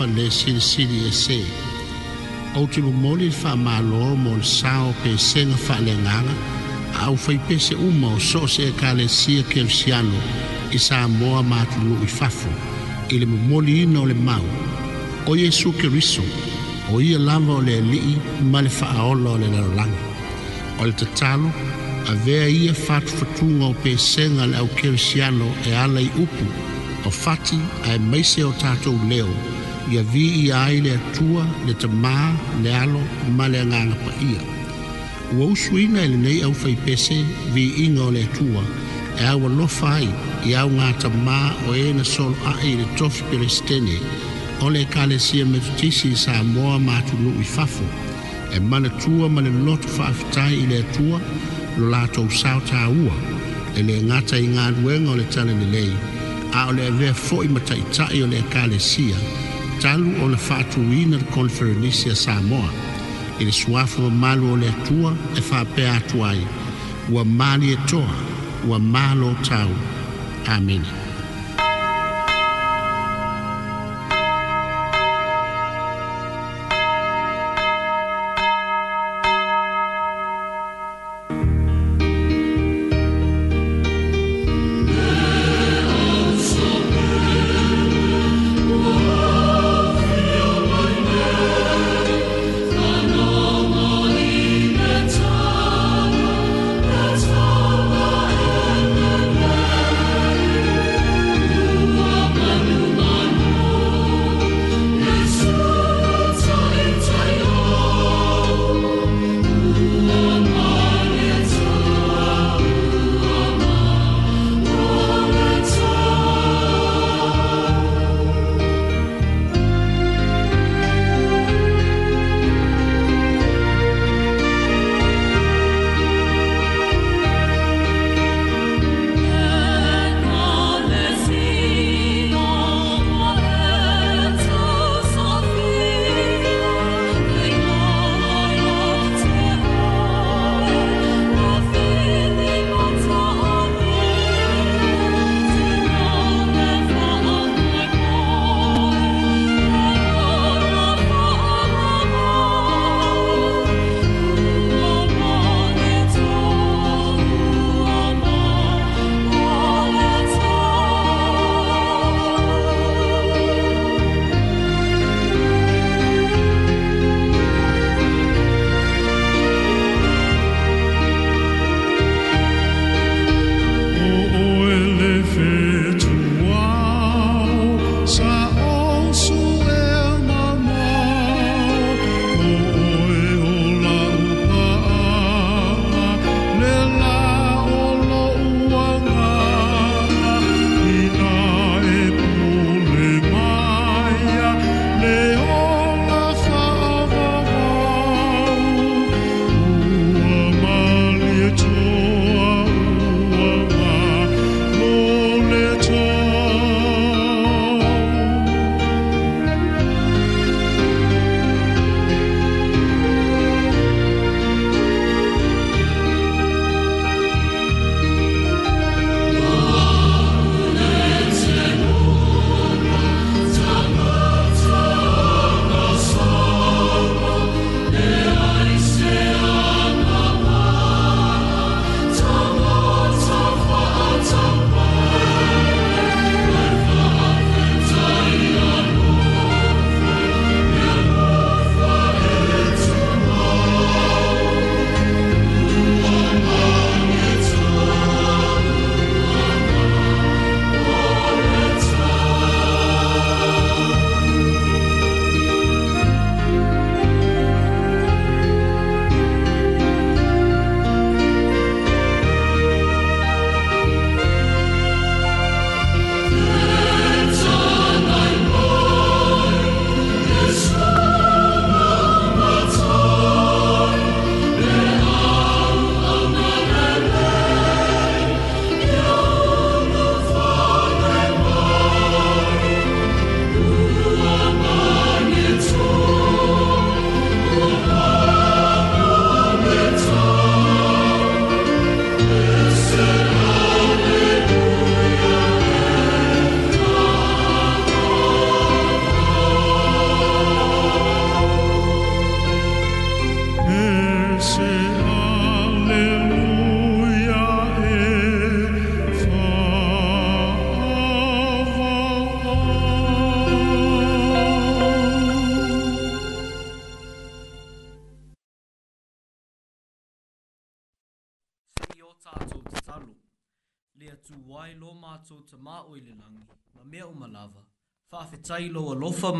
fa le sili sili e se. Au te mo moli fa ma lo mo le sao pe senga fa le nganga, au fa pese uma o so se e ka le sia ke lusiano i sa moa ma te lu i fafo, i le mo moli ino le mau. O Yesu ke riso, o ia lava o le lii ma le fa aola o le larolanga. O le tatalo, a vea ia fatu fatunga o pe senga le au ke lusiano e alai upu, o fati ai maise o tatou leo, ia vii ai le tua le tamā le alo ma le agaga paia ua usuina e lenei au faipese viiga o le tua e aualofa ai iau ga tamā o ē na soloaʻi i le tofi peresetene o le ekalesia metotisi i sa moa matunuu i fafo e manatua ma le loto faafetai i le tua lo latou sao ua e le gata i galuega o le talelelei a o le avea foʻi mataʻitaʻi o le ekalesia talu o le faatuina le koleferenisi a samoa i le suafo mamalu o le atua e faapea atu ai ua malietoa ua malo tau amene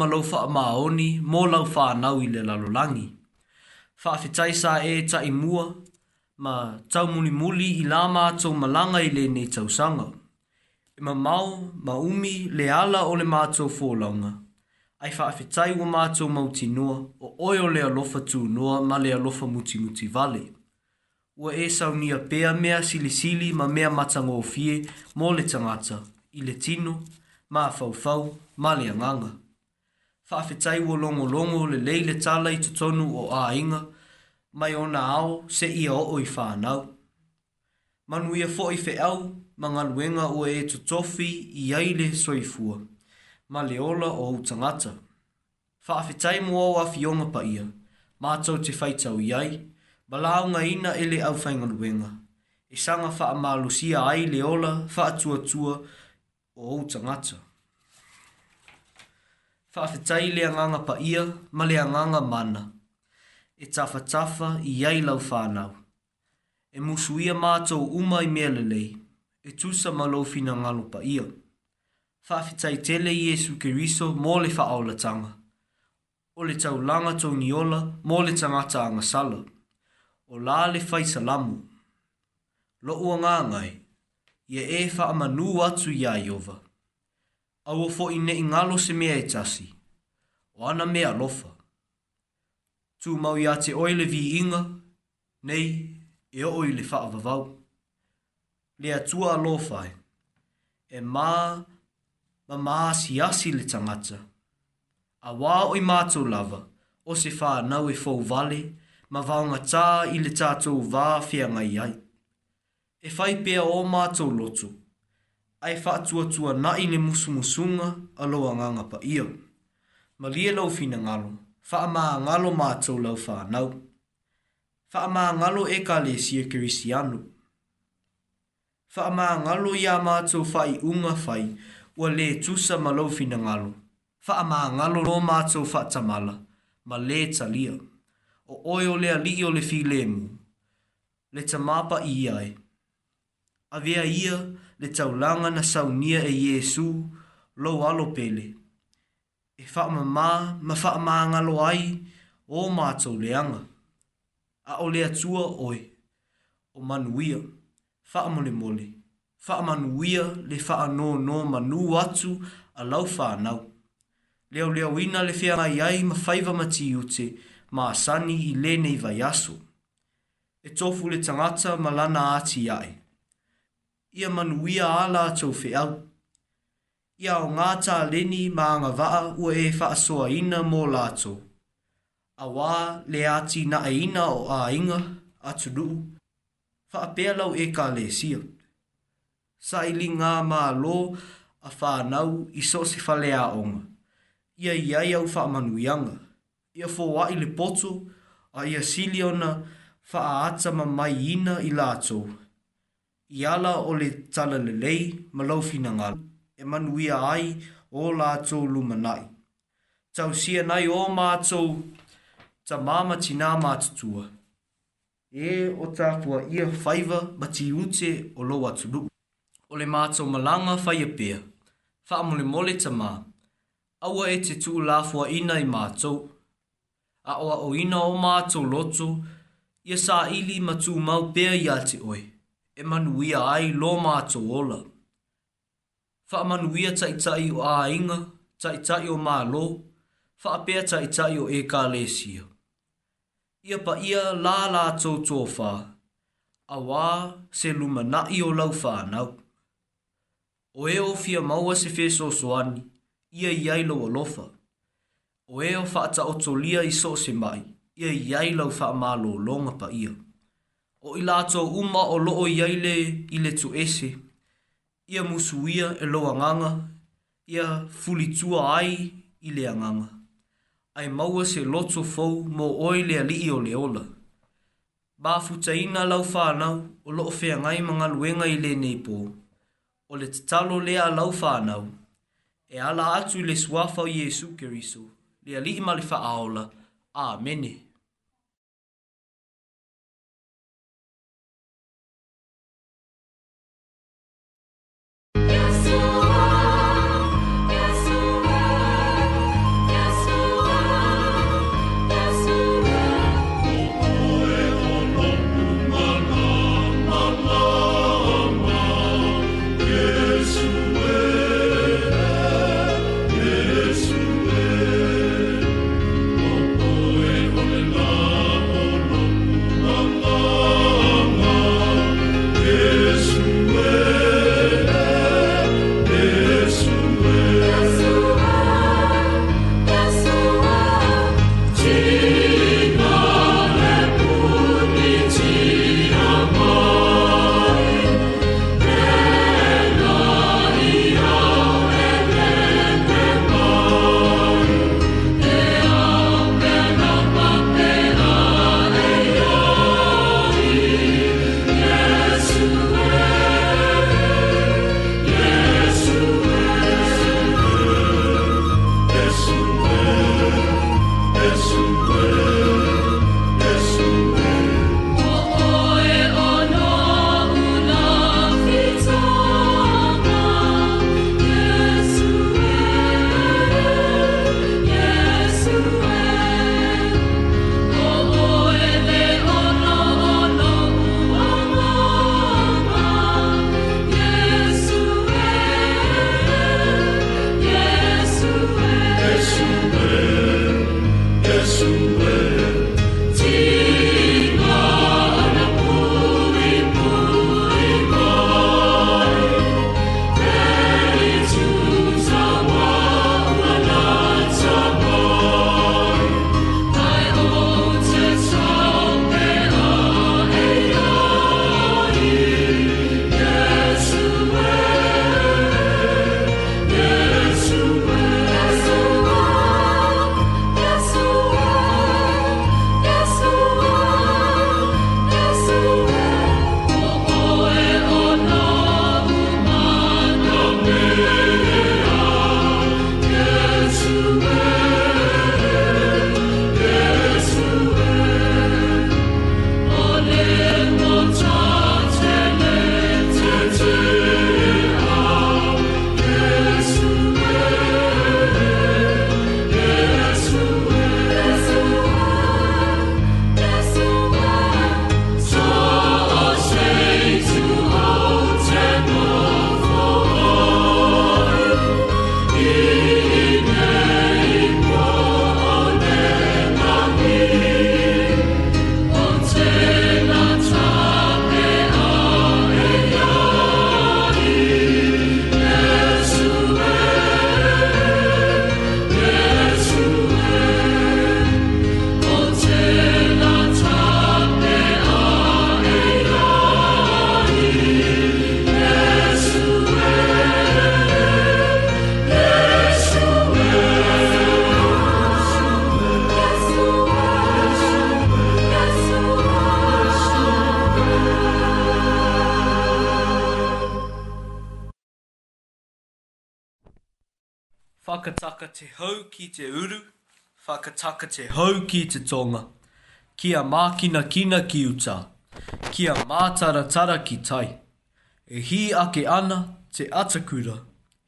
ma lau wha maoni mō lau wha nau i le lalolangi. Wha awhitai sa e ta i mua, ma tau muli muli i lā mātou malanga i le ne tau sanga. I ma mau, ma umi, le ala o le mātou fōlaunga. Ai wha awhitai wa mātou mauti noa, o oio le alofa tū noa ma le alofa muti muti vale. Ua e sau ni a pēa mea sili sili ma mea matanga o fie mō le tangata, i le tino, ma fau fau, ma le anganga whaafetai wo longo longo le leile tala i tutonu o ainga, mai o na ao se ia o i whanau. Manuia fo i fe au, manga luenga o e tutofi i aile soifua, ma leola o utangata. Whaafetai mo au a fionga pa ia, mātou te whaitau i ai, ma launga ina ele au whainga e sanga wha amalusia ai leola wha atua o utangata whaafetai lea nganga pa ia ma lea nganga mana. E tafa tafa i ei lau whānau. E musu ia mātou uma i mea lelei. E tusa ma lau fina ngalo pa ia. Whaafetai tele i Esu Keriso mō le whaaulatanga. O le tau langa tō niola mō le tangata anga sala. O lā le whaisa lamu. Lo ua ngā ngai. Ia e wha amanu atu ia iowa. Awa fo i ne ingalo se mea e tasi. O ana mea lofa. Tu mau i ate oile vi inga, nei e o i le faa vavau. Lea tua alofai, e ma ma si asi le tangata. A wā o i mātou lava, o se faa nau e fau vale, ma vaonga tā i le tātou vā fia ngai ai. E fai pia o mātou lotu, ai whaatuatua na i ne musumusunga aloa nganga pa ia. Ma lia lau fina ngalo, wha maa ngalo mātou lau whanau. Wha maa ngalo e ka le sia kirisianu. Wha maa ngalo ia mātou whai unga fai ua le tusa ma lau fina ngalo. Wha maa ngalo lo mātou whatamala, ma le ta lia. O oio lea li o le fi le mu, le ta mapa i iai. A vea ia le langa na saunia e Yesu lo alo pele. E faa ma ma, ma faa ma ngalo ai, o ma tau leanga. A o le atua oi, o manuia, faa mole mole. Faa manuia le faa no no manu atu a lau faa nau. Leo leo ina le fea ngai ai ma faiva mati ute ma asani i le nei vai aso. E tofu le tangata ma lana ati ai ia manuia ala atou feau. Ia o ngā tā leni mā ngā waa ua e whaasoa ina mō lātou. A wā le ati na e ina o a inga atu nuu, whaapea lau e ka le sia. Sa ili ngā mā lō a whānau i so se whalea onga. Ia i ai au whaamanuianga. Ia fō wai le poto a ia siliona whaata ma mai ina i lātou i ala o le tala le lei malaufina ngalo e manuia ai o la tau luma nai. Tau sia nai o mātou ta māma ti nā mātutua. E o tākua ia whaiva ma ti ute o lo atu O le mātou malanga whaia pia, wha mole mole ta mā. Aua e te tū lāfua ina i mātou. A oa o ina o mātou lotu, ia sā ili ma tū mau pia i ate oe e manuia ai lo mātou ola. Wha a manuia tai tai o a inga, tai tai o mā lo, wha a pēr tai tai o e kā lesia. Ia pa ia lā lā tō tō whā, a wā se luma na i o lau whānau. O e o fia maua se fē sōsoani, ia i ai lau alofa. O e o wha a ta o tō lia i sō mai, ia i ai lau wha mā lo longa pa Ia o i lātou uma o loo iai le i le tu ese. Ia musuia e loa nganga, ia fulitua ai i le anganga. Ai maua se loto fau mo oi le ali o le ola. Ba futaina lau whānau o loo fea ngai mga luenga i le neipo. O le tatalo lea lau whānau, e ala atu le suafau Jesu Keriso, le ali i malifa aola. Amene. Amen. oh. ki te uru, whakataka te hau ki te tonga, kia mākina kina ki uta, kia mātara tara ki tai, e hi ake ana te atakura,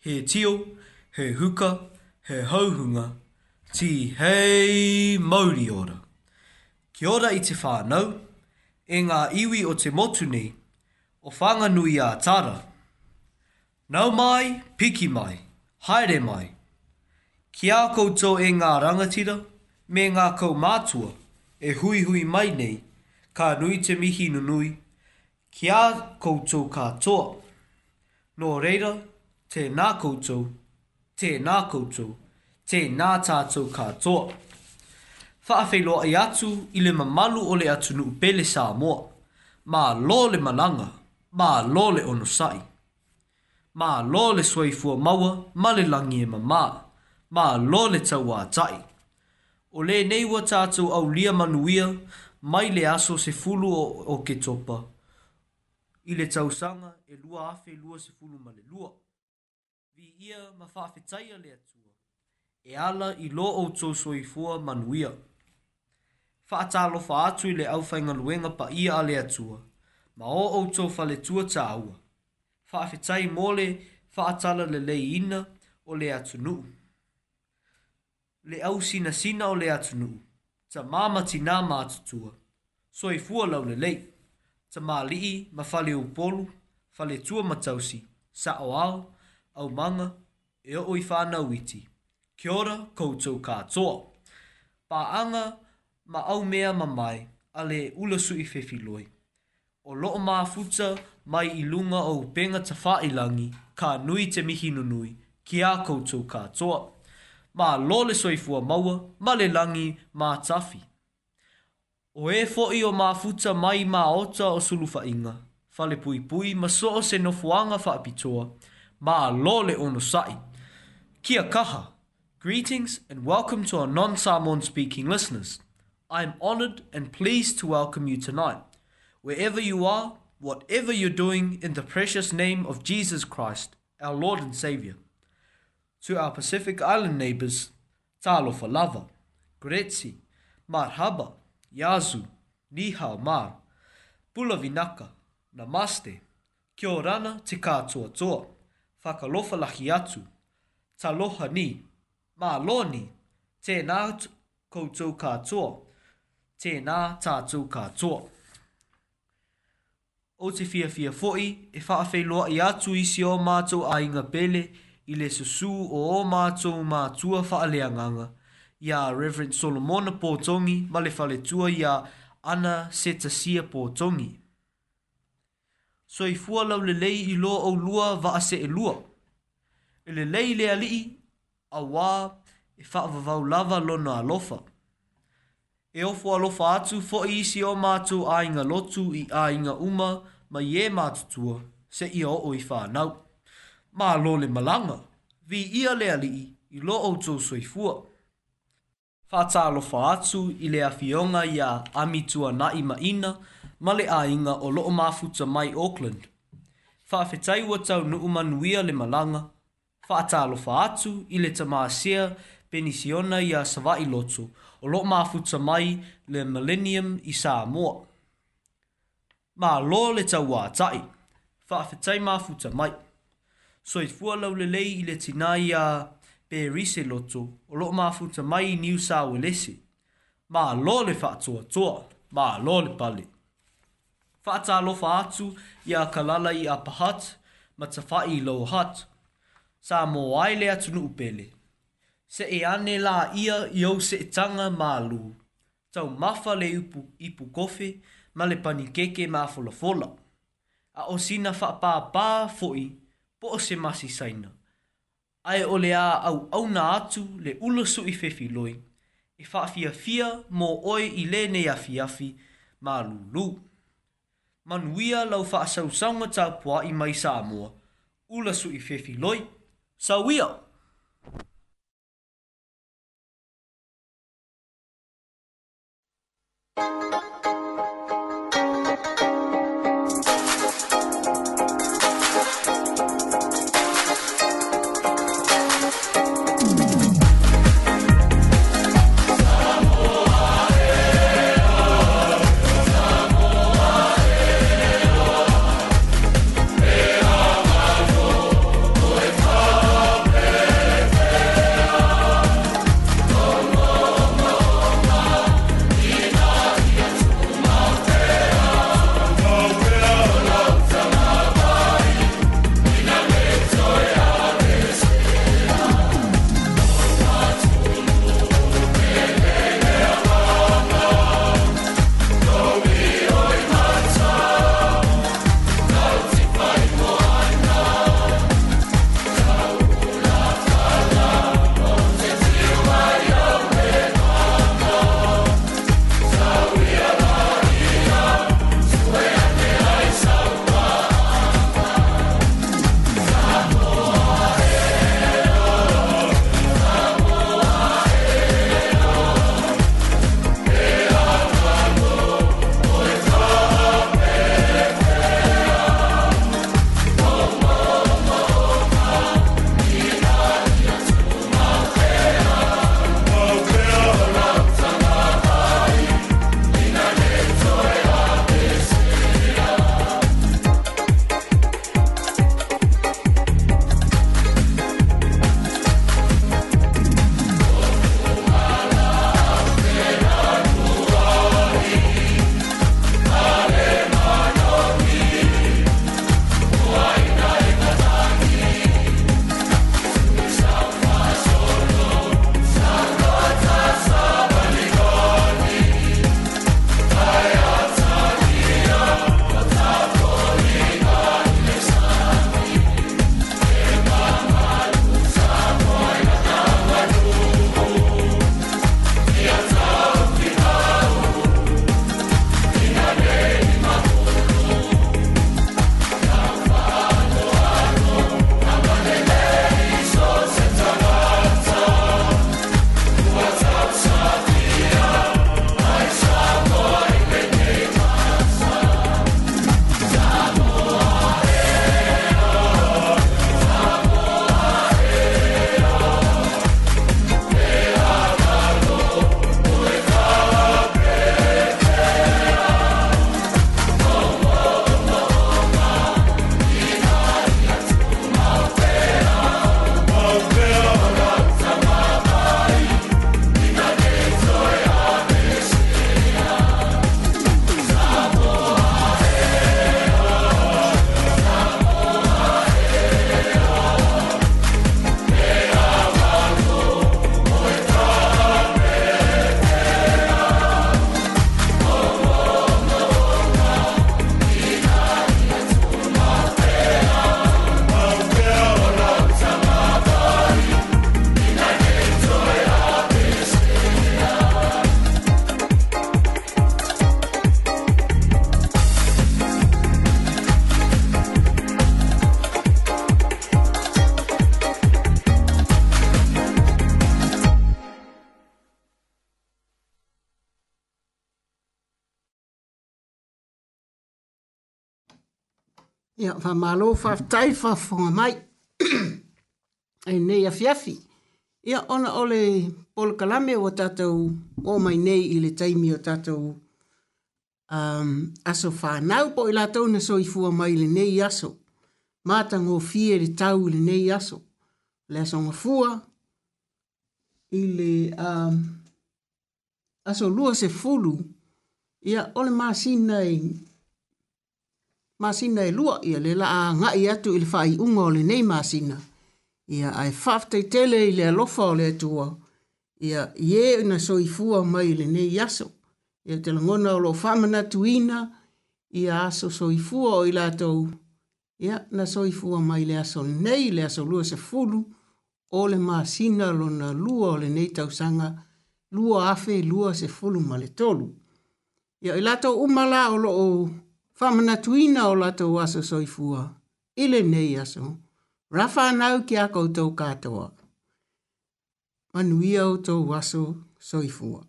he tio, he huka, he hauhunga, ti hei mauri ora. Ki ora i te whānau, e ngā iwi o te motu nei, o whanganui a tara. Nau mai, piki mai, haere mai, Ki a koutou e ngā rangatira, me ngā kou mātua, e hui hui mai nei, ka nui te mihi nui, ki a koutou ka toa. Nō reira, te nā koutou, te nā koutou, te nā tātou ka toa. Whaafeiloa i atu i le mamalu o le atu nuu pele sā moa, mā lō le malanga, mā lō le ono sai. Mā lō le swaifua maua, ma le langi e mamaa ma lo le tau wā tai. O le nei wa tātou au lia manuia, mai le aso se fulu o, o ke topa. I le tau sanga e lua afe e lua se fulu ma le lua. Vi ia ma whaafetaia le atua, e ala i lo o tō soifua manuia. Whaatalo wha atu i le au whainga luenga pa ia a le atua, ma o o tō whale tua tā aua. Whaafetai mole, whaatala le le leina o le atunuu le au sina sina o le atunu, ta mamati nā mātutua, so i fua lau le lei, ta mā lii ma fale upolu, fale tua matausi, sa o au, au manga, e o i whāna witi. Kia ora koutou kātoa. Pā anga ma au mea ma mai, ale ula su i whewhiloi. O loo mā futa mai i lunga o upenga ta whailangi, ka nui te mihinu nui, ki a koutou koutou kātoa. ma lole le soifua maua ma le langi ma tafi. O e fo'i o mafuta mai ma ota o sulufainga, fale pui pui ma so o se nofuanga whaapitoa, ma lo ono sai. Kia kaha, greetings and welcome to our non-Samoan speaking listeners. I am honored and pleased to welcome you tonight. Wherever you are, whatever you're doing in the precious name of Jesus Christ, our Lord and Savior. to our Pacific Island neighbours, Talofa Lava, Gretzi, Marhaba, Yazu, Nihao Mar, Pula Vinaka, Namaste, Kia Orana Te Katoa Toa, Whakalofa Laki Atu, Taloha Ni, Maloni, Tēnā Koutou Katoa, Tēnā Tātou Katoa. O te fia fia fo'i, e whaafei loa i atu i o mātou a inga pele, i le susu o o mātou mātua whaaleanganga i a Reverend Solomon Pōtongi ma le whaletua i a Ana Setasia Pōtongi. So fua lau le lei i lo au lua va ase e lua. E le lei le alii a wā e whaavavau lava lona alofa. E ofo alofa atu fo i isi o mātou a lotu i ainga uma ma ye mātutua se i o o i whanau ma lo le malanga, vi ia le ali i lo o tō soifua. Whata alo whaatu i le awhionga i a amitua na i maina, ma le ainga o loo mafuta mai Auckland. Whaafetai ua tau nu umanuia le malanga, whata alo whaatu i le tamasea penisiona i a savai loto, o loo mafuta mai le millennium i Samoa. Ma lo le tau wātai, whaafetai mafuta mai. Whaafetai mai so i fua lau lei i le tina i a perise loto o loko mafuta mai i New South Wales. Ma lo le wha toa toa, ma lo le pale. Wha ta lo wha atu i a kalala i a pahat, ma ta wha i lo hat. Sa mo ai le atu nuu Se e ane la ia i au se e tanga ma lu. Tau mafa le ipu, ipu kofi, ma le panikeke ma fola fola. A osina wha pa pa fo po o se masi saina. Ai o le au au na atu le ulusu i fefi loi, e wha fia mō oi i le nei a fiafi ma lulu. Manuia lau wha sausanga tā pua i mai sa amua, ulusu i fefi loi, sa wiao. fa malo fa tai fa fonga mai. e nei afiafi. Ia ona ole pol kalame o tatou o mai nei i le taimi o tatou um, aso fa nau po i latou na soifua mai le nei aso. Mata ngō fie le tau le nei aso. Le aso ngafua i le um, aso lua se fulu. Ia ole maa sinai e masina e lua ia le la a ngai atu il fa i unga le nei masina. Ia ai whaftei tele i le alofa o le atua. Ia ie una soifua mai le nei yaso. Ia te langona o lo whamana tuina. Ia aso soifua o ila tau. Ia na soifua mai le aso nei le aso lua se fulu. O le masina lo na lua o le nei tausanga. Lua afe lua se fulu ma le tolu. Ia ila tau umala o lo o whamana tuina o lato waso soifua, ile nei aso, rafa nau ki a koutou katoa. Manuia o tō waso soifua.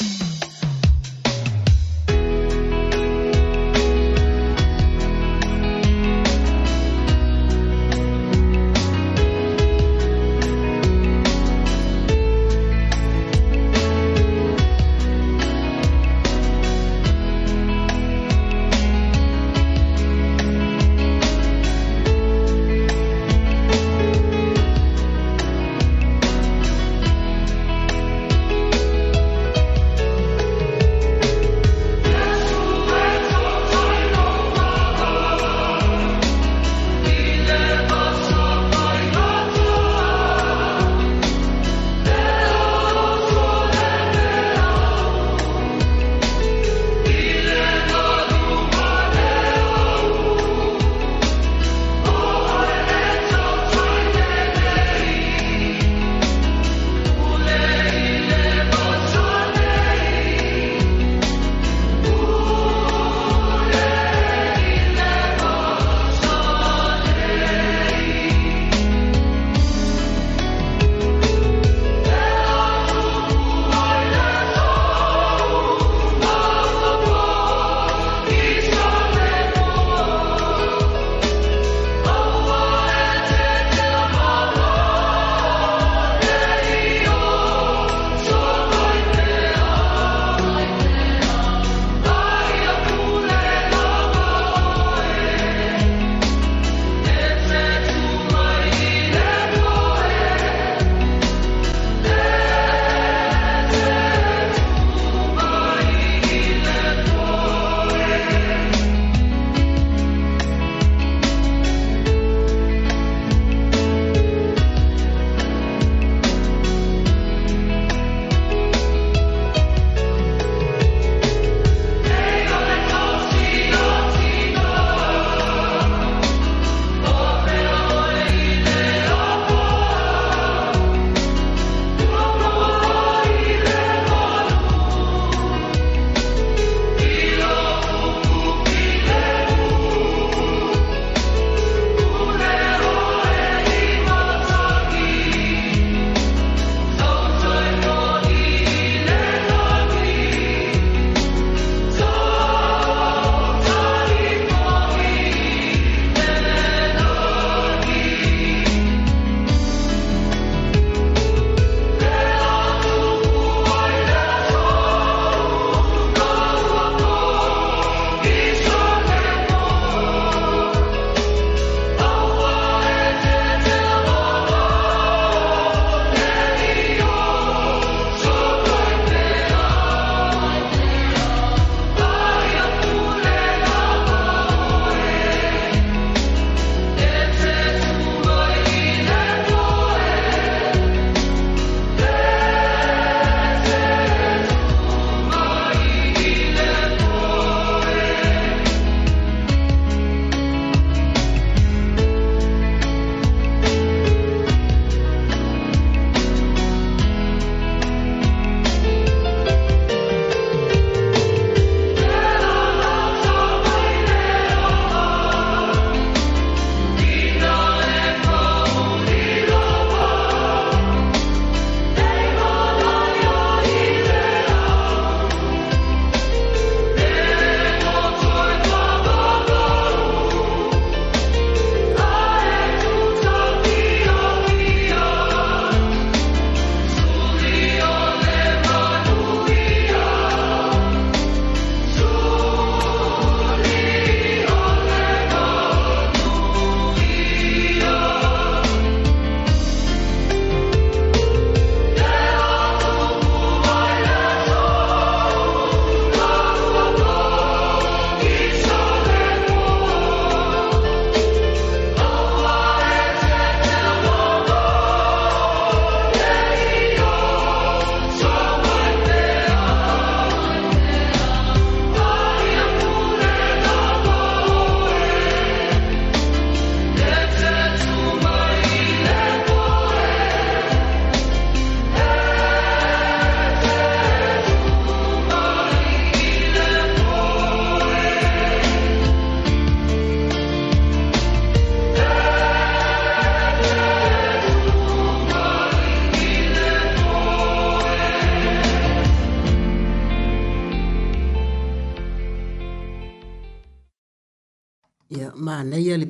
thank you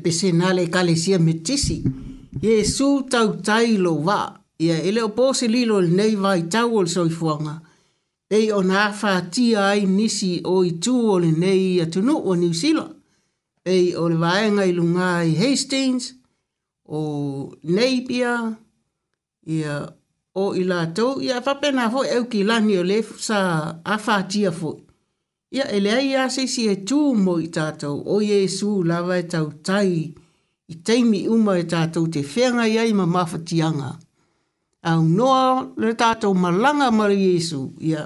pese na le kalesia metisi. Yesu tau tai lo va. Ia ele o pose li lo nei vai tau ol soi fuanga. Pei o nga fatia ai nisi o i tu o le nei i atunu o New Zealand. Pei o le vaenga i lunga i Hastings, o Napier, ia o i lato. Ia fapena fo eu ki lani o le sa a fatia foi ia ele ai a se e tū mo i tātou o Jesu lawa e tau tai i teimi uma e tātou te whenga iai ma mawhatianga. Au noa le tātou malanga mara Jesu ia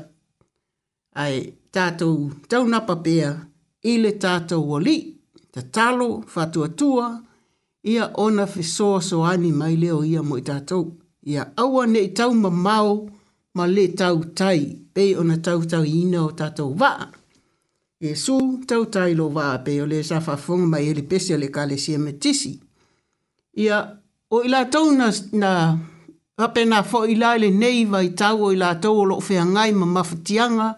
ai tātou tau napapea i le tātou wali ta talo fatua tua ia ona fi so ani mai leo ia mo i tātou. Ia aua ne i tau ma mau ma le tau tai pei ona tau tau ina o tātou waa e su tau tai lo wā pe o le sa whafonga mai e le pese le ka le e me tisi. Ia, o ila tau na, na hape na fo ila le nei vai tau o ila tau o loo fea ngai ma mawhatianga,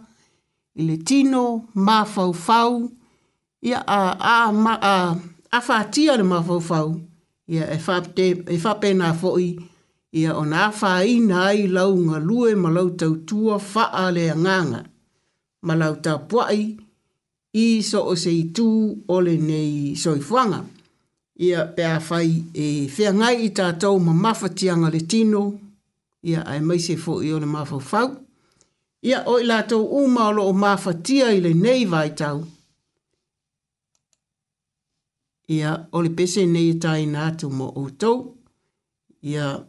i le tino, ma fau fau, ia a, a, ma, a, a whātia le ma fau fau, ia e whape e na fo i, ia o nā whāina ai lau ngā lue ma lau tau tua whaa le nganga, ma lau tau puai, ia i so o se i tū ole nei soi soifuanga. Ia pēa whai e whea ngai i tātou ma mawhatianga le tino, ia ai mai se fō i ole mawhau Ia o i lātou umaolo o mawhatia i le nei vai tau. Ia ole pese nei i e tāi nātou mo o tau. Ia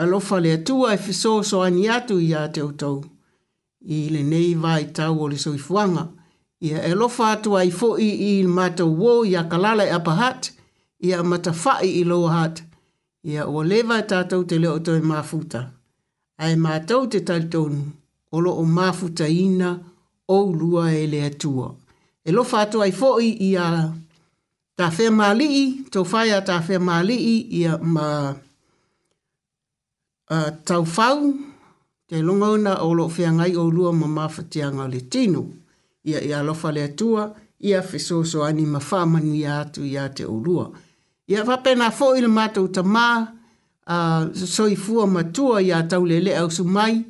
alofa le atua e fiso so ani atu i a te o tau. I le nei vai tau o le soifuanga. Ia ia e lofa atu ai fo i mata uō ia kalala e apa hat ia matafaʻi i loa hat ia ua leva e tatou te leo toe mafuta ae matou te talitonu o loo mafutaina ou lua e le atua e lofa atu ai foʻi ia tafea malii tofai a tafea malii ia ma tau fau, te longa ona o loo feagai ou lua ma mafatiaga o le tino ia ia lofa le atua, ia fesoso ani mafama ni manu ia te ulua ia va pena fo il mato uta ma a uh, so ia taulele au sumai,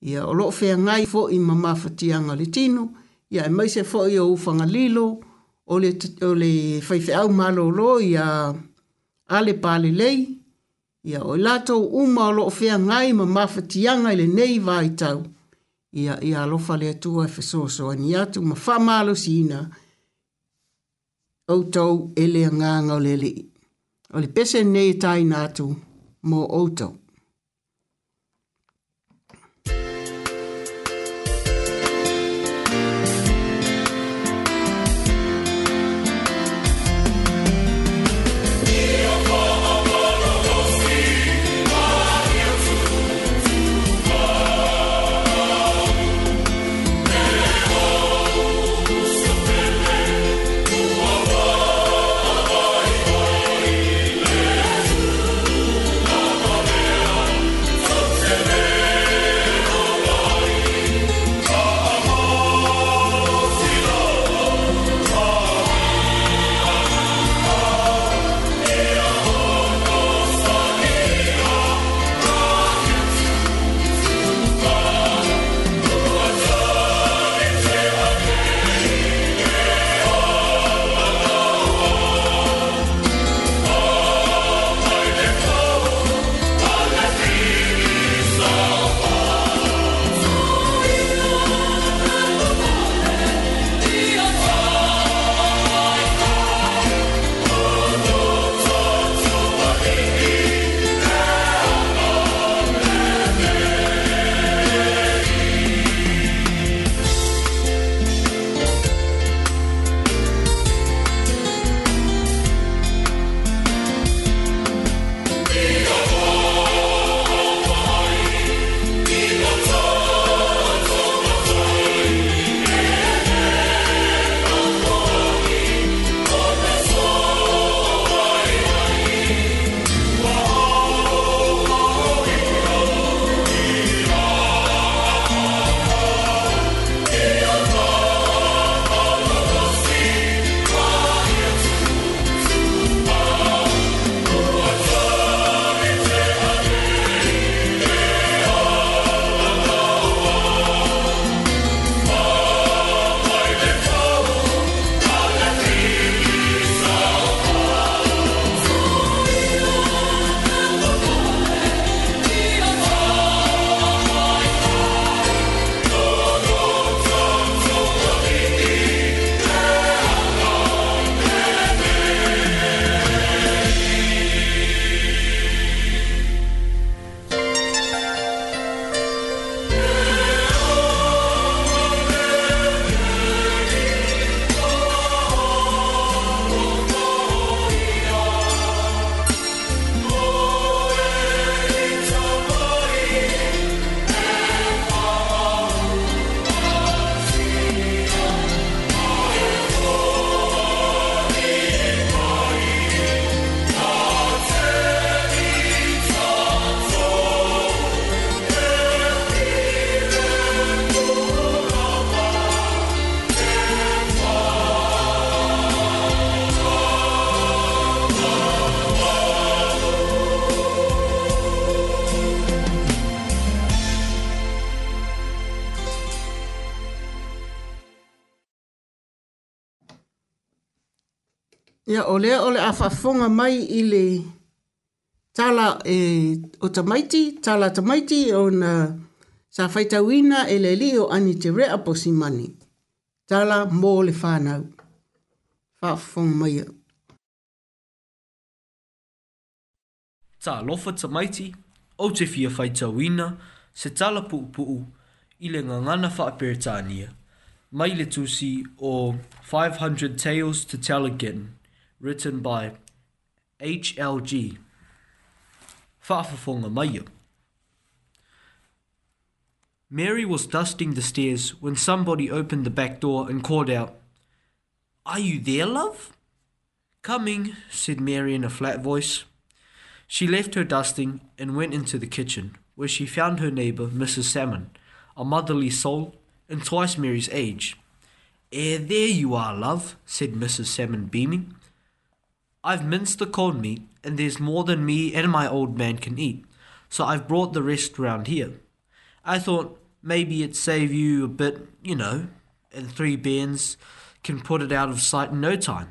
ia o ngai fo i mama fatianga le tino ia e mai se fo i o fanga lilo ole le o le au malo lo ia ale pale lei ia o lato uma o lo fe ngai ma mafatianga le nei vai tau ia ia alofa le atua e fesoasoa ni atu ma faamalosiina outou e le agaga o le alii o pese nei e taina atu mo auto ole ole afafonga mai ile tala e o tamaiti, tala tamaiti o na sa faitawina ele li o ani te rea posi mani. Tala mō le whanau. Whafonga mai au. Tā lofa tamaiti o te fia faitawina se tala puu puupuu i le ngangana whaapiritania mai le tusi o 500 Tales to Tell Again. written by HLG. the maia. Mary was dusting the stairs when somebody opened the back door and called out, Are you there, love? Coming, said Mary in a flat voice. She left her dusting and went into the kitchen, where she found her neighbour, Mrs. Salmon, a motherly soul and twice Mary's age. Eh, there you are, love, said Mrs. Salmon, beaming. I've minced the corned meat, and there's more than me and my old man can eat, so I've brought the rest round here. I thought maybe it'd save you a bit, you know, and three bairns can put it out of sight in no time.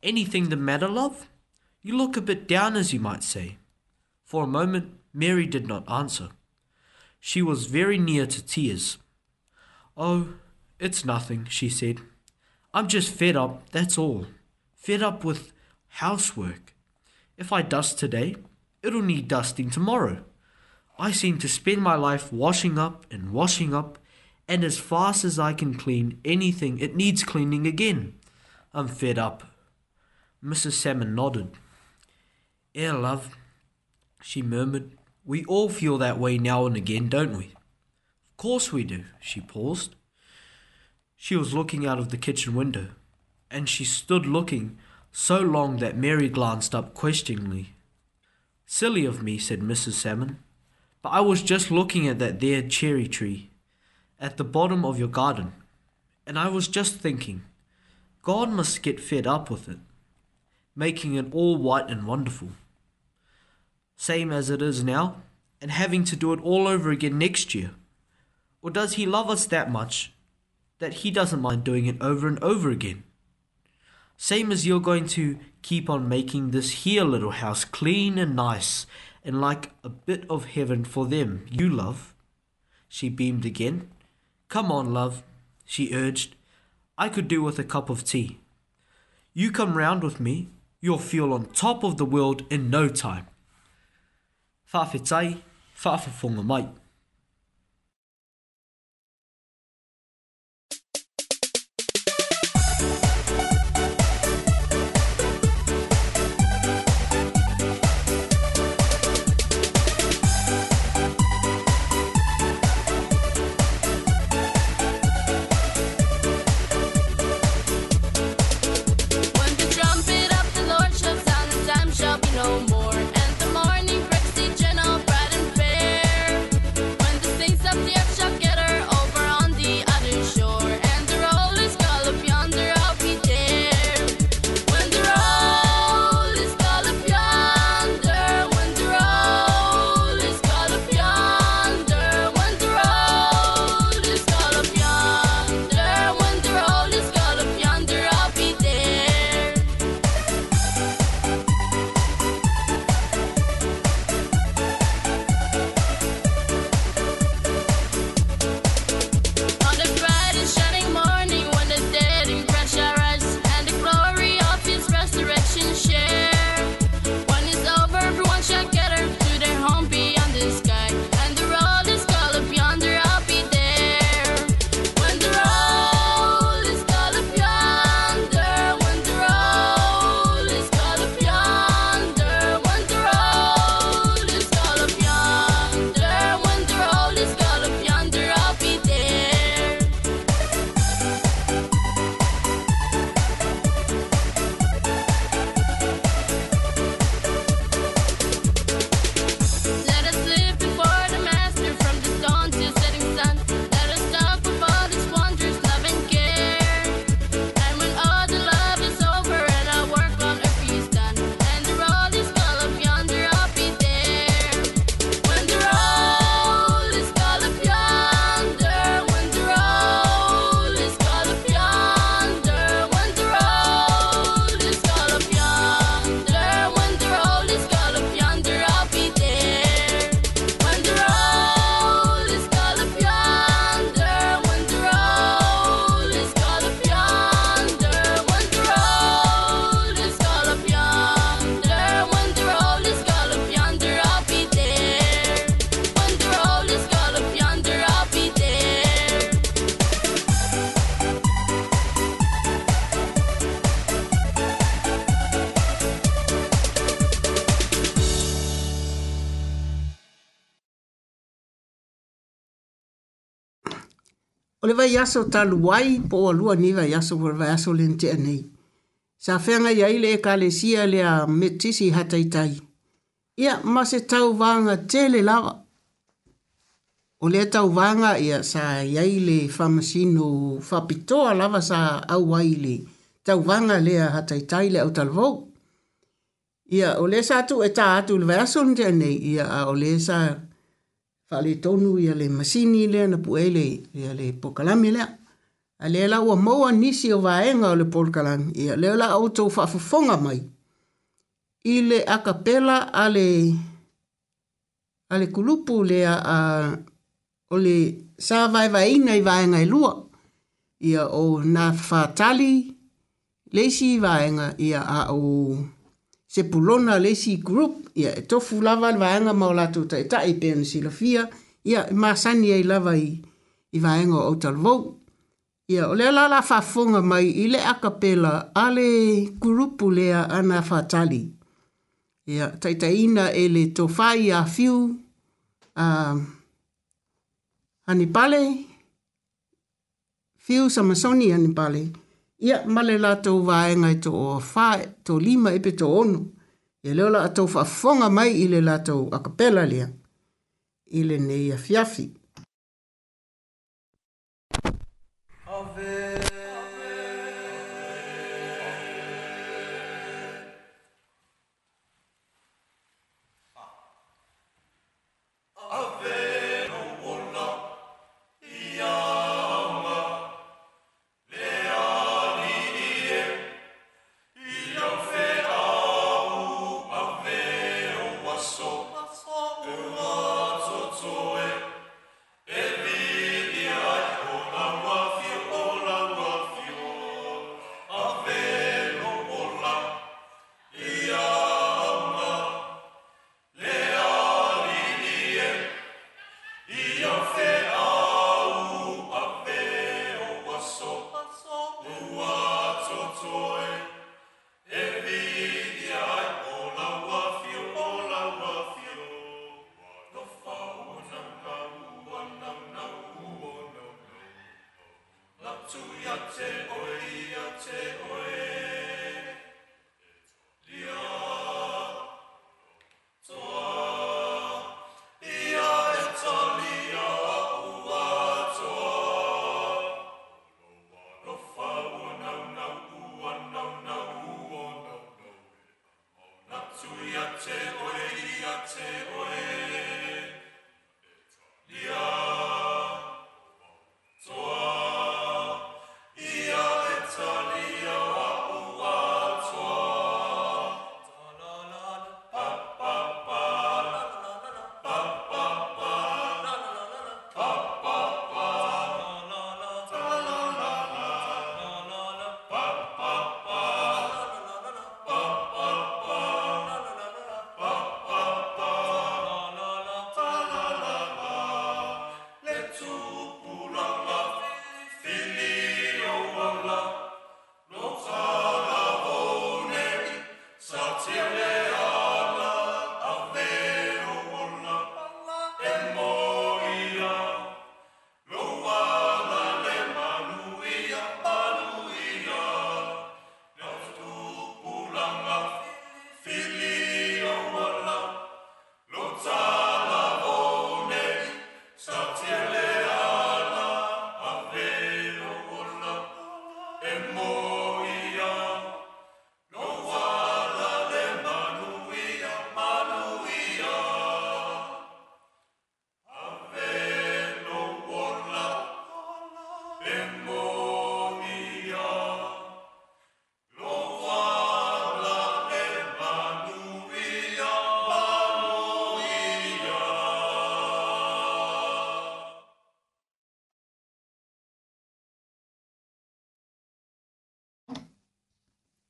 Anything the matter, love? You look a bit down, as you might say. For a moment, Mary did not answer. She was very near to tears. Oh, it's nothing, she said. I'm just fed up, that's all. Fed up with Housework. If I dust today, it'll need dusting tomorrow. I seem to spend my life washing up and washing up, and as fast as I can clean anything, it needs cleaning again. I'm fed up. Mrs. Salmon nodded. Eh, love, she murmured. We all feel that way now and again, don't we? Of course we do, she paused. She was looking out of the kitchen window, and she stood looking so long that Mary glanced up questioningly. Silly of me, said Mrs. Salmon, but I was just looking at that there cherry tree at the bottom of your garden, and I was just thinking, God must get fed up with it, making it all white and wonderful, same as it is now, and having to do it all over again next year. Or does he love us that much that he doesn't mind doing it over and over again? Same as you're going to keep on making this here little house clean and nice and like a bit of heaven for them, you love. She beamed again. Come on, love, she urged. I could do with a cup of tea. You come round with me, you'll feel on top of the world in no time. Whawhetai, whawhafonga mai. vai aso talu wai po o lua ni vai aso vore vai aso le nte anei. Sa whenga ia ile e ka le sia le a metisi hatai tai. Ia ma se tau vanga tele lawa. O le tau vanga ia sa ia ile whamasino whapitoa lawa sa au wai le. Tau vanga le a hatai tai le au talvou. Ia o le sa atu e ta atu le vai aso le nte anei. Ia o le sa atu fale tonu ia le masini lea na puele ia le pokalami lea a lea laua maua nisi o vaega o le pokalami ia lea la outou faafofoga mai i le akapela a le a le kulupu lea a o le sa vaevaeina i vaega e lua ia o na fatali leisi i vaega ia a o se pulona lesi group ia e tofu lava le vaega ma o latou taʻitaʻi pea na silafia ia e masani ai lava i, i vaega o outalavou ia o le ala la faafofoga mai i le akapela a le gurupu lea ana faatali ia taʻitaʻiina e le tofā iafiu a hanipale fiu samasoni hanipale ia male latou vaega i to o fa to lima e pe to ono ia leo la atou faafofoga mai i le latou akapela lea Ile nei lenei fiafi.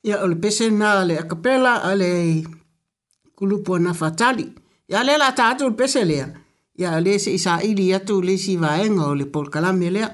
ia o le pese na le akapela a le kulupu na fatali. Ia le la ta atu le pese lea. Ia le se isa ili atu le si vaenga o le polkalame lea.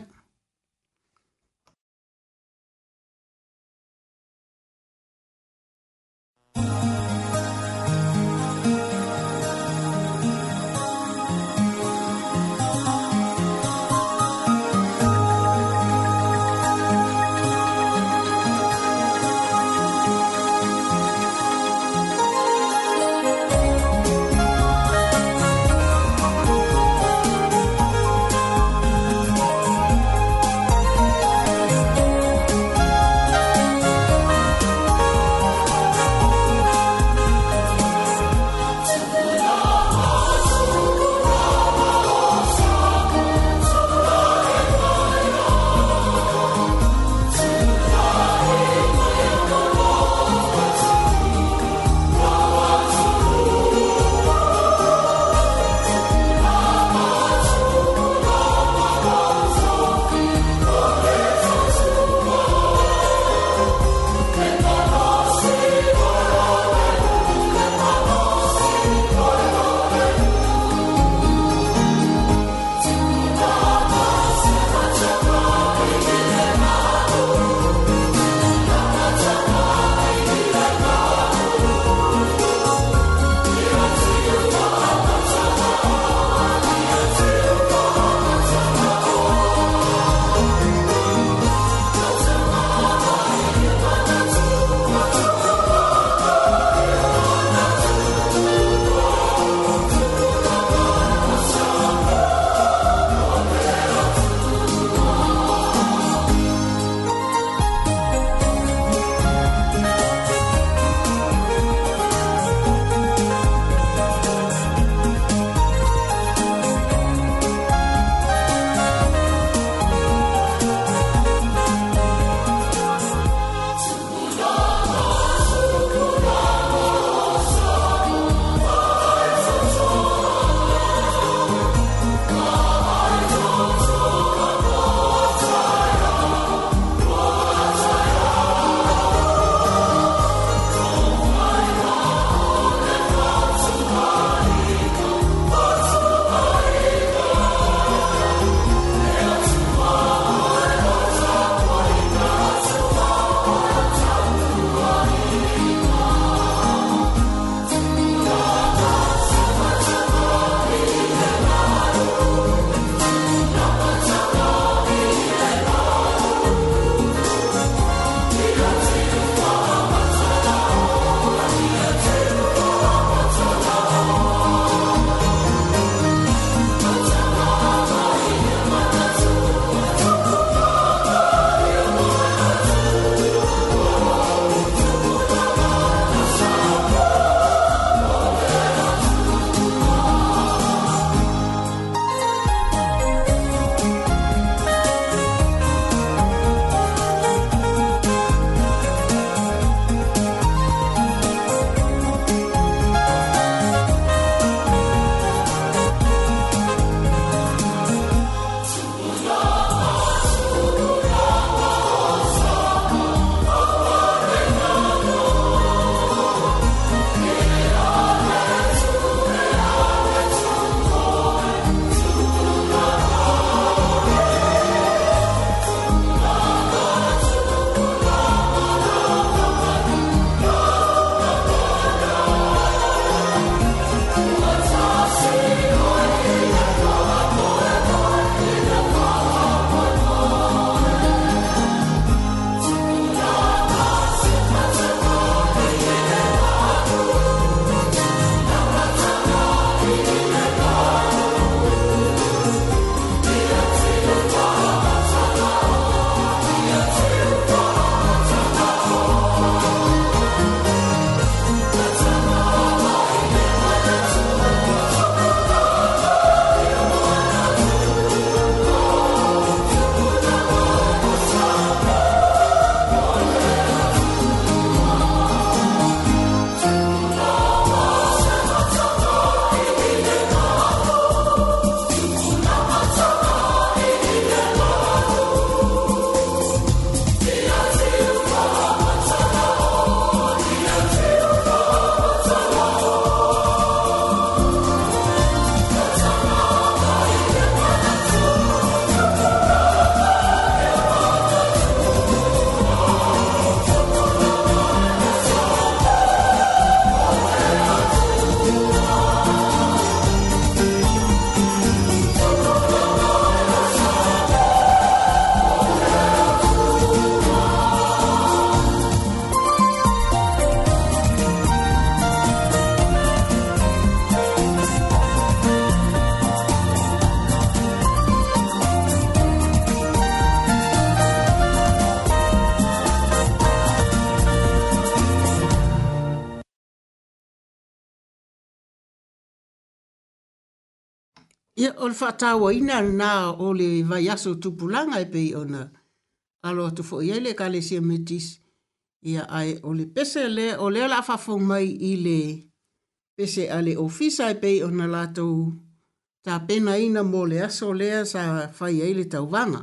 le whatawa ina na o le vai aso tupulanga e pei ona. Alo atu fo i ele ka le sia metis. Ia ai o le pese le o le ala whafong mai i le pese le ofisa e pei ona lātou. Ta pena ina mō le aso lea sa whai ele tau vanga.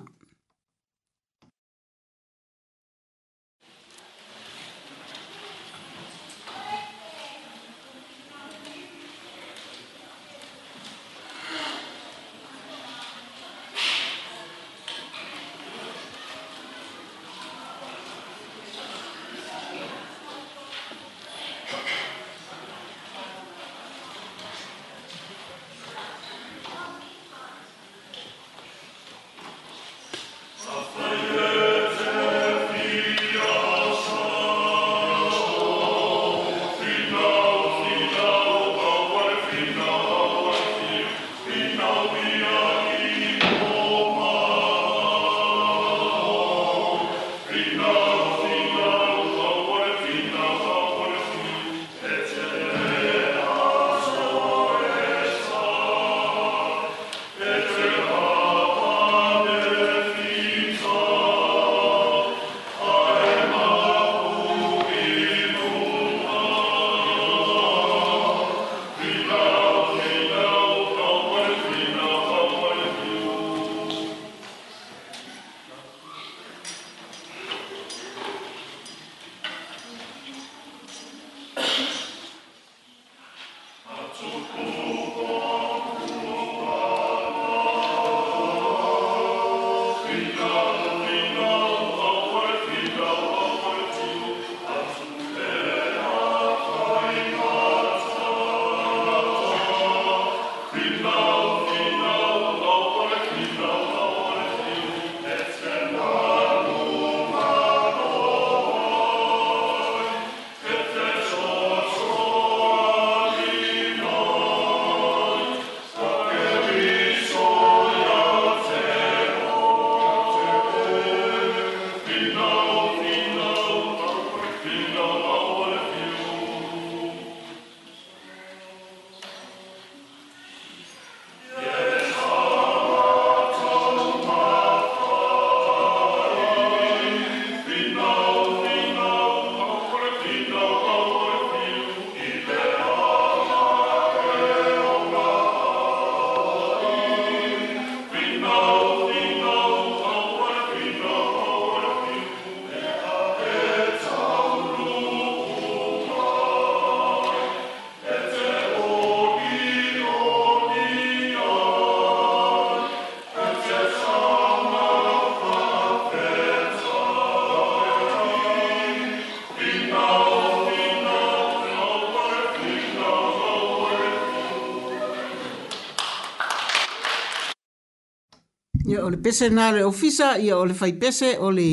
o le pese nā le ofisa ia o le fai pese o le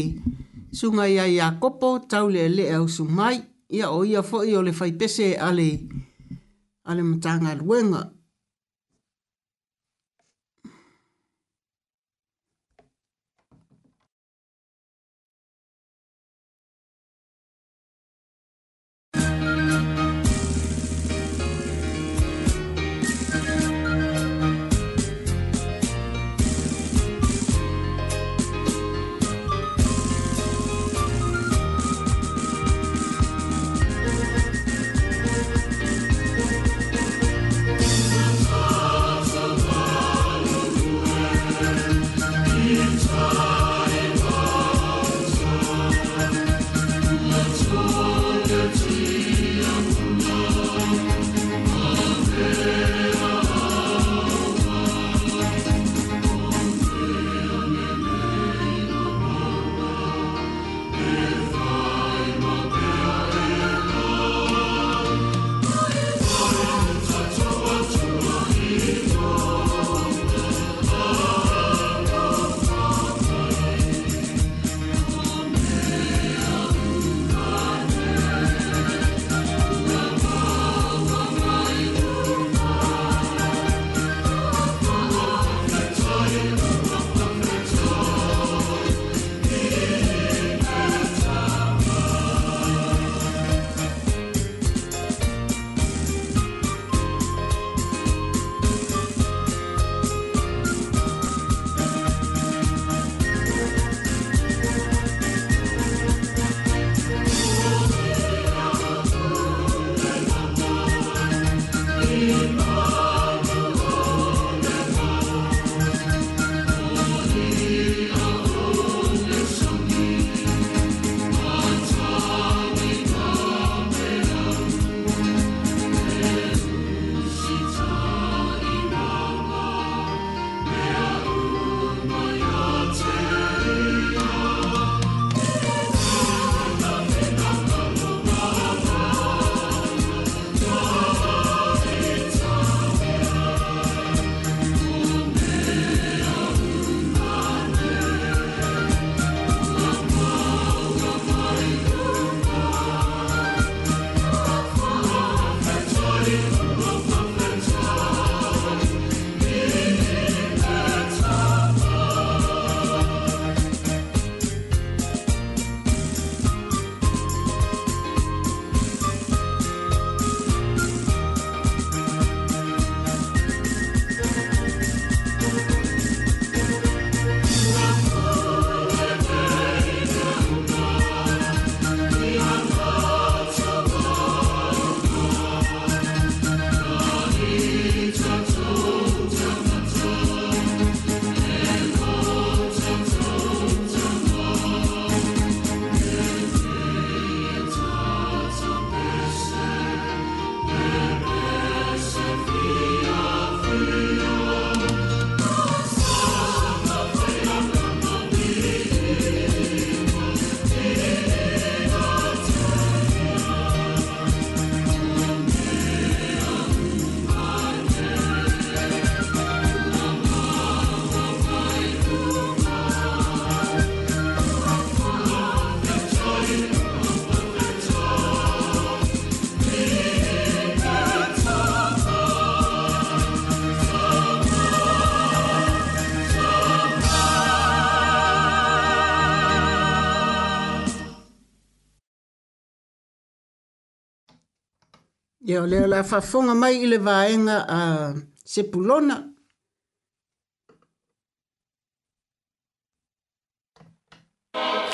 sunga ia ia kopo tau le le au sumai ia o ia fo i o le fai pese ale ale mtanga luenga Ia leo la fafonga mai i le vaenga a sepulona. Thank you.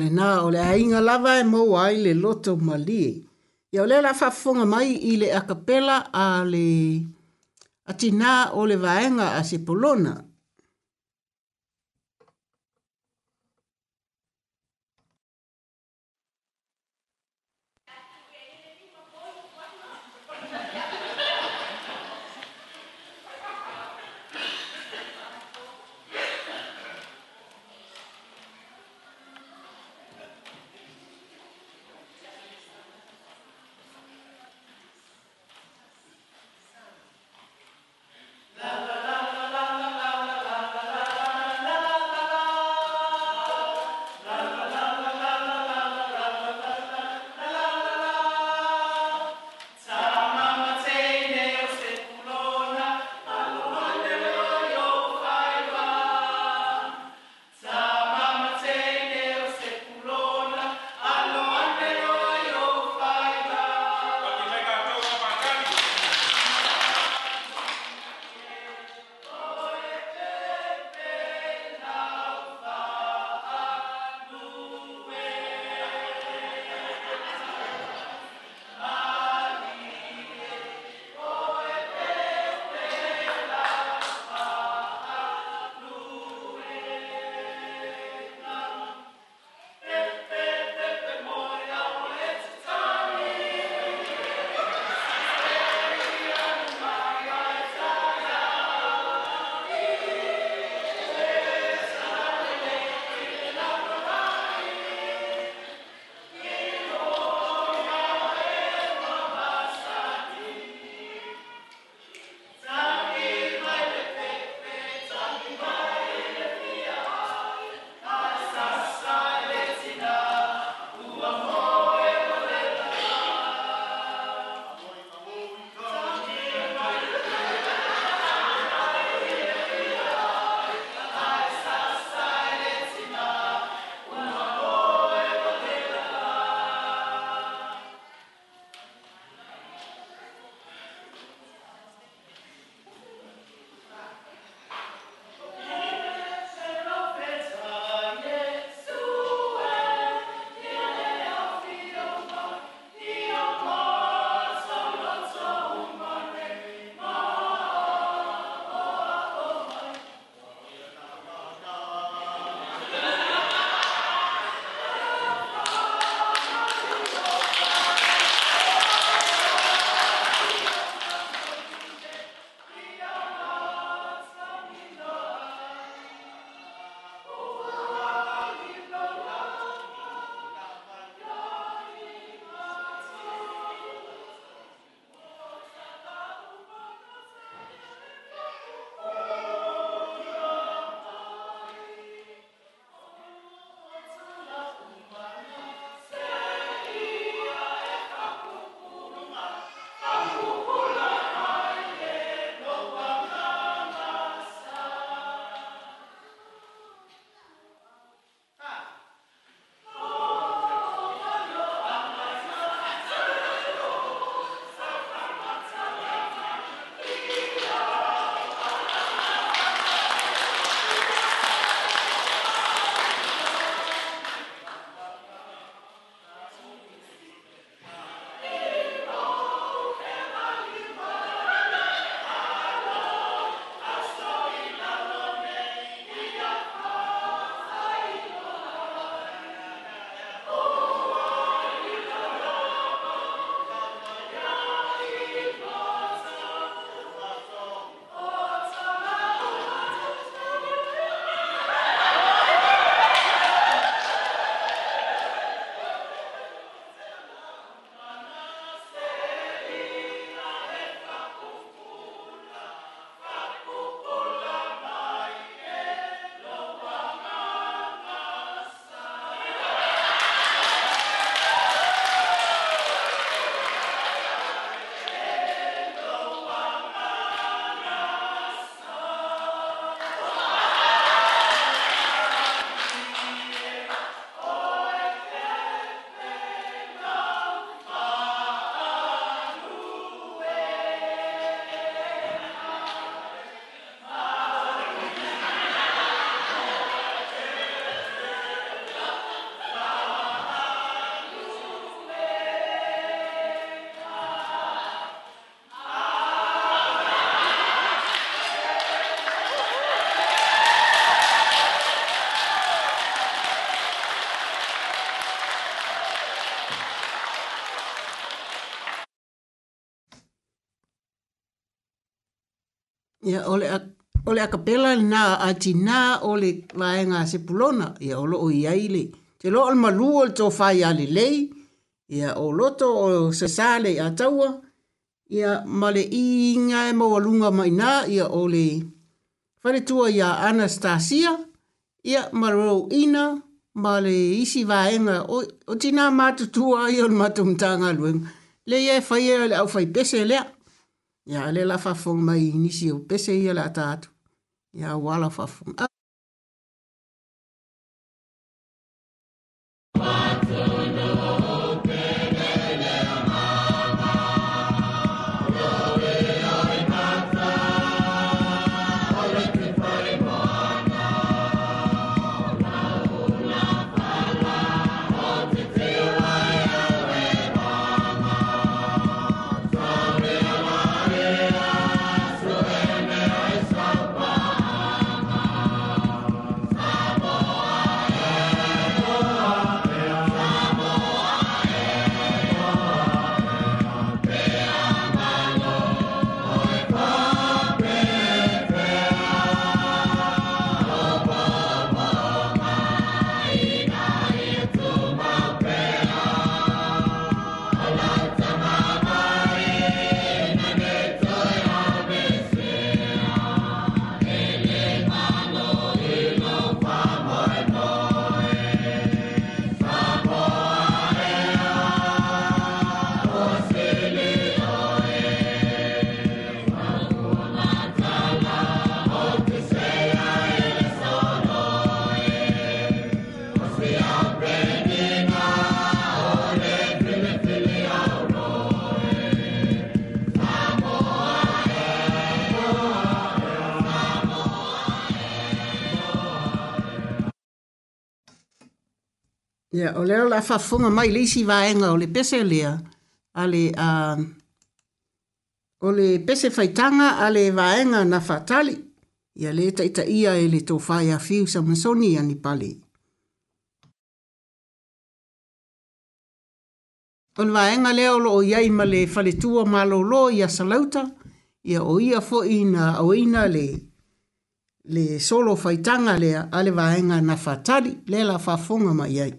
le na ole le ainga lava e mou ai le loto mali. Ia ole la whafonga mai i le a capella a le atina ole vaenga a se polona. Ia ole a, ole a kapela na a tina ole laenga se pulona. Ia olo o iaile. Te lo alma lua le tofa ia le lei. Ia o loto o se sale a taua. Ia male i inga e mawalunga mai na. Ia ole fare tua ia Anastasia. Ia maro ina. Male isi vaenga o, o tina matutua ia o matumtanga luenga. Le ia e faia le au fai pese lea. Ia. Ya e le la fa fong mai ni si o pese ya la tatu. Ya wala fa fong. A Ia, yeah, o leo la whafunga mai leisi vaenga o le pese lea, a le, a, uh, o le pese whaitanga a le vaenga na whatali, ia le taita ia e le tōwhai a whiu sa masoni ani pali. O le vaenga leo lo o iai ma le whaletua ma lo lo ia salauta, ia o ia fo ina o ina le le solo faitanga lea ale vaenga na fatali lela fafunga mai iai.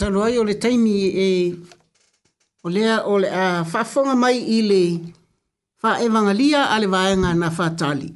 talo ai o le taimi e o lea o le a whafonga mai i le wha evangalia a le vaenga na whatali.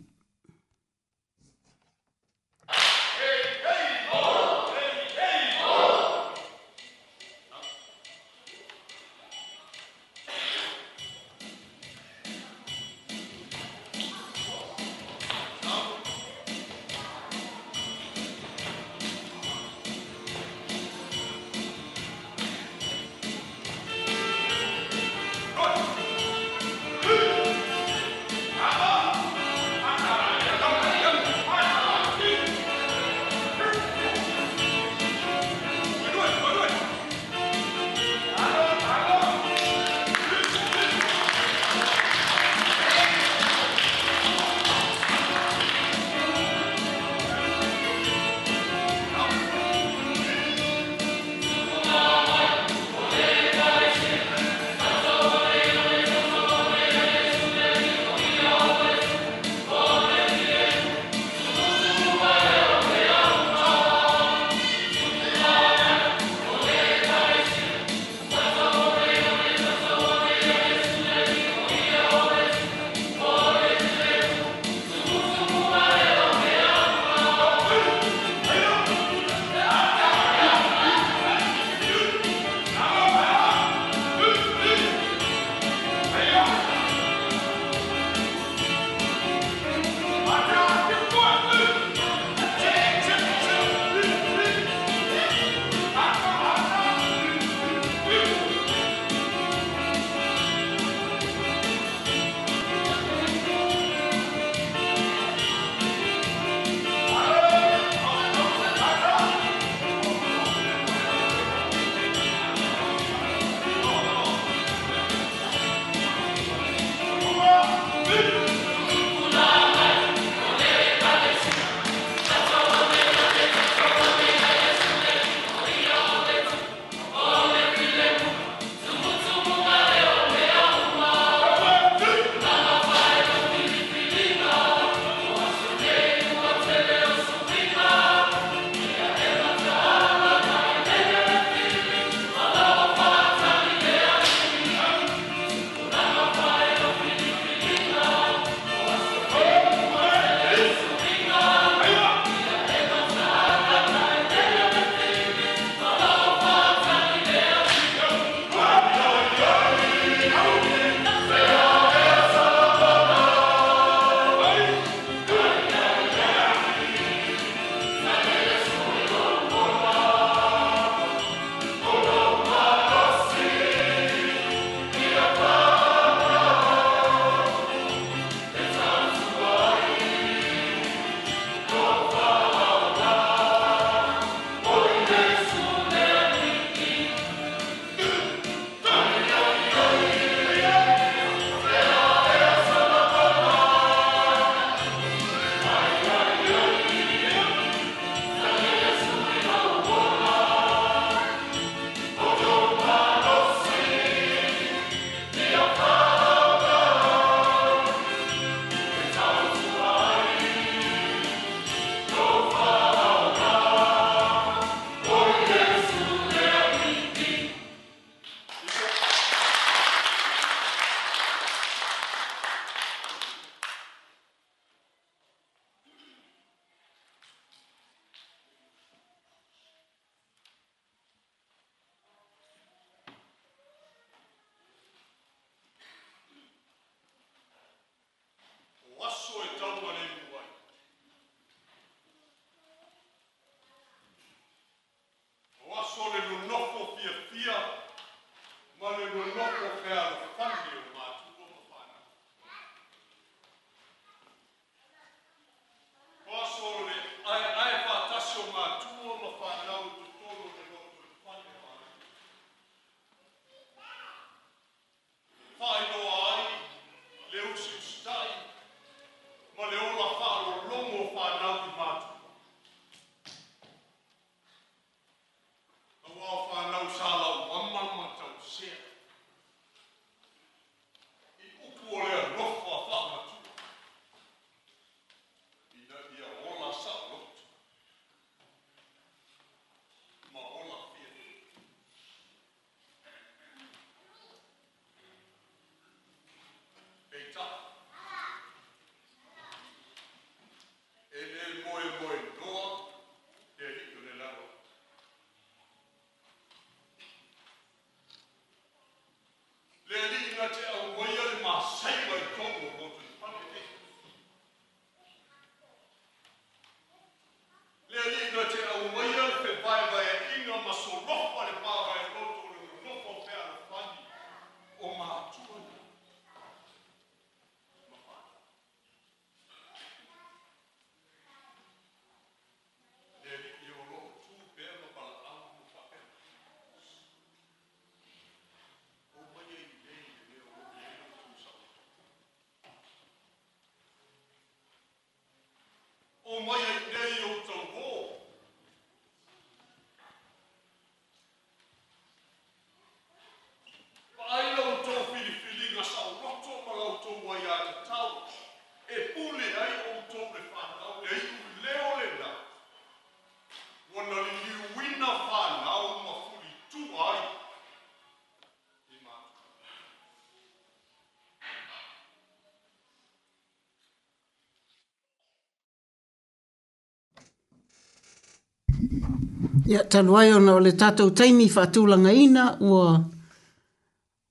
ya talwai ona le tatou taimi fa tulanga ina wa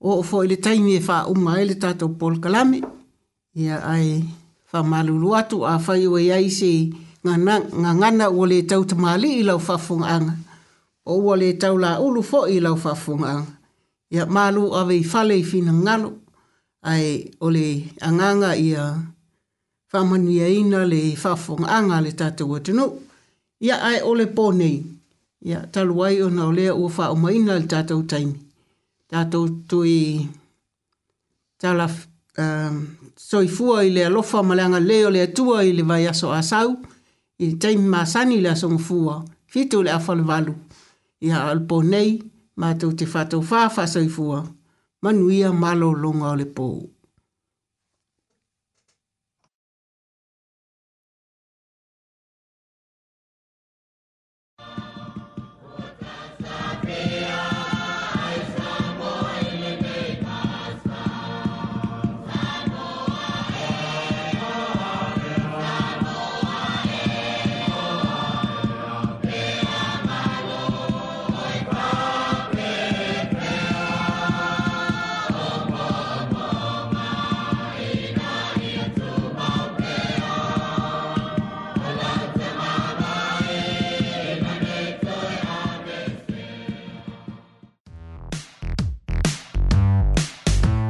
o fo le taimi fa e uma le tatou pol kalame ya ai fa malulu atu a fa yo ya isi ngana ngana o le tau te mali i lau fafunga o wa le tau la ulu fo i lau fafunga ya malu ave fale fina ngalo ai ole anganga ia fa manuia ina le fafunga le tatou atu no ya ai ole ponei ia talu wai ona o lea ua faaumaina le tatou taimi tatou tui tala um, soifua i le alofa ma le agalē o le i le vaiaso asau i le taimi masani i le asogafua fitu le afalevalu ia o le po nei matou te fatou fa faasoifua manuia malologa o le pou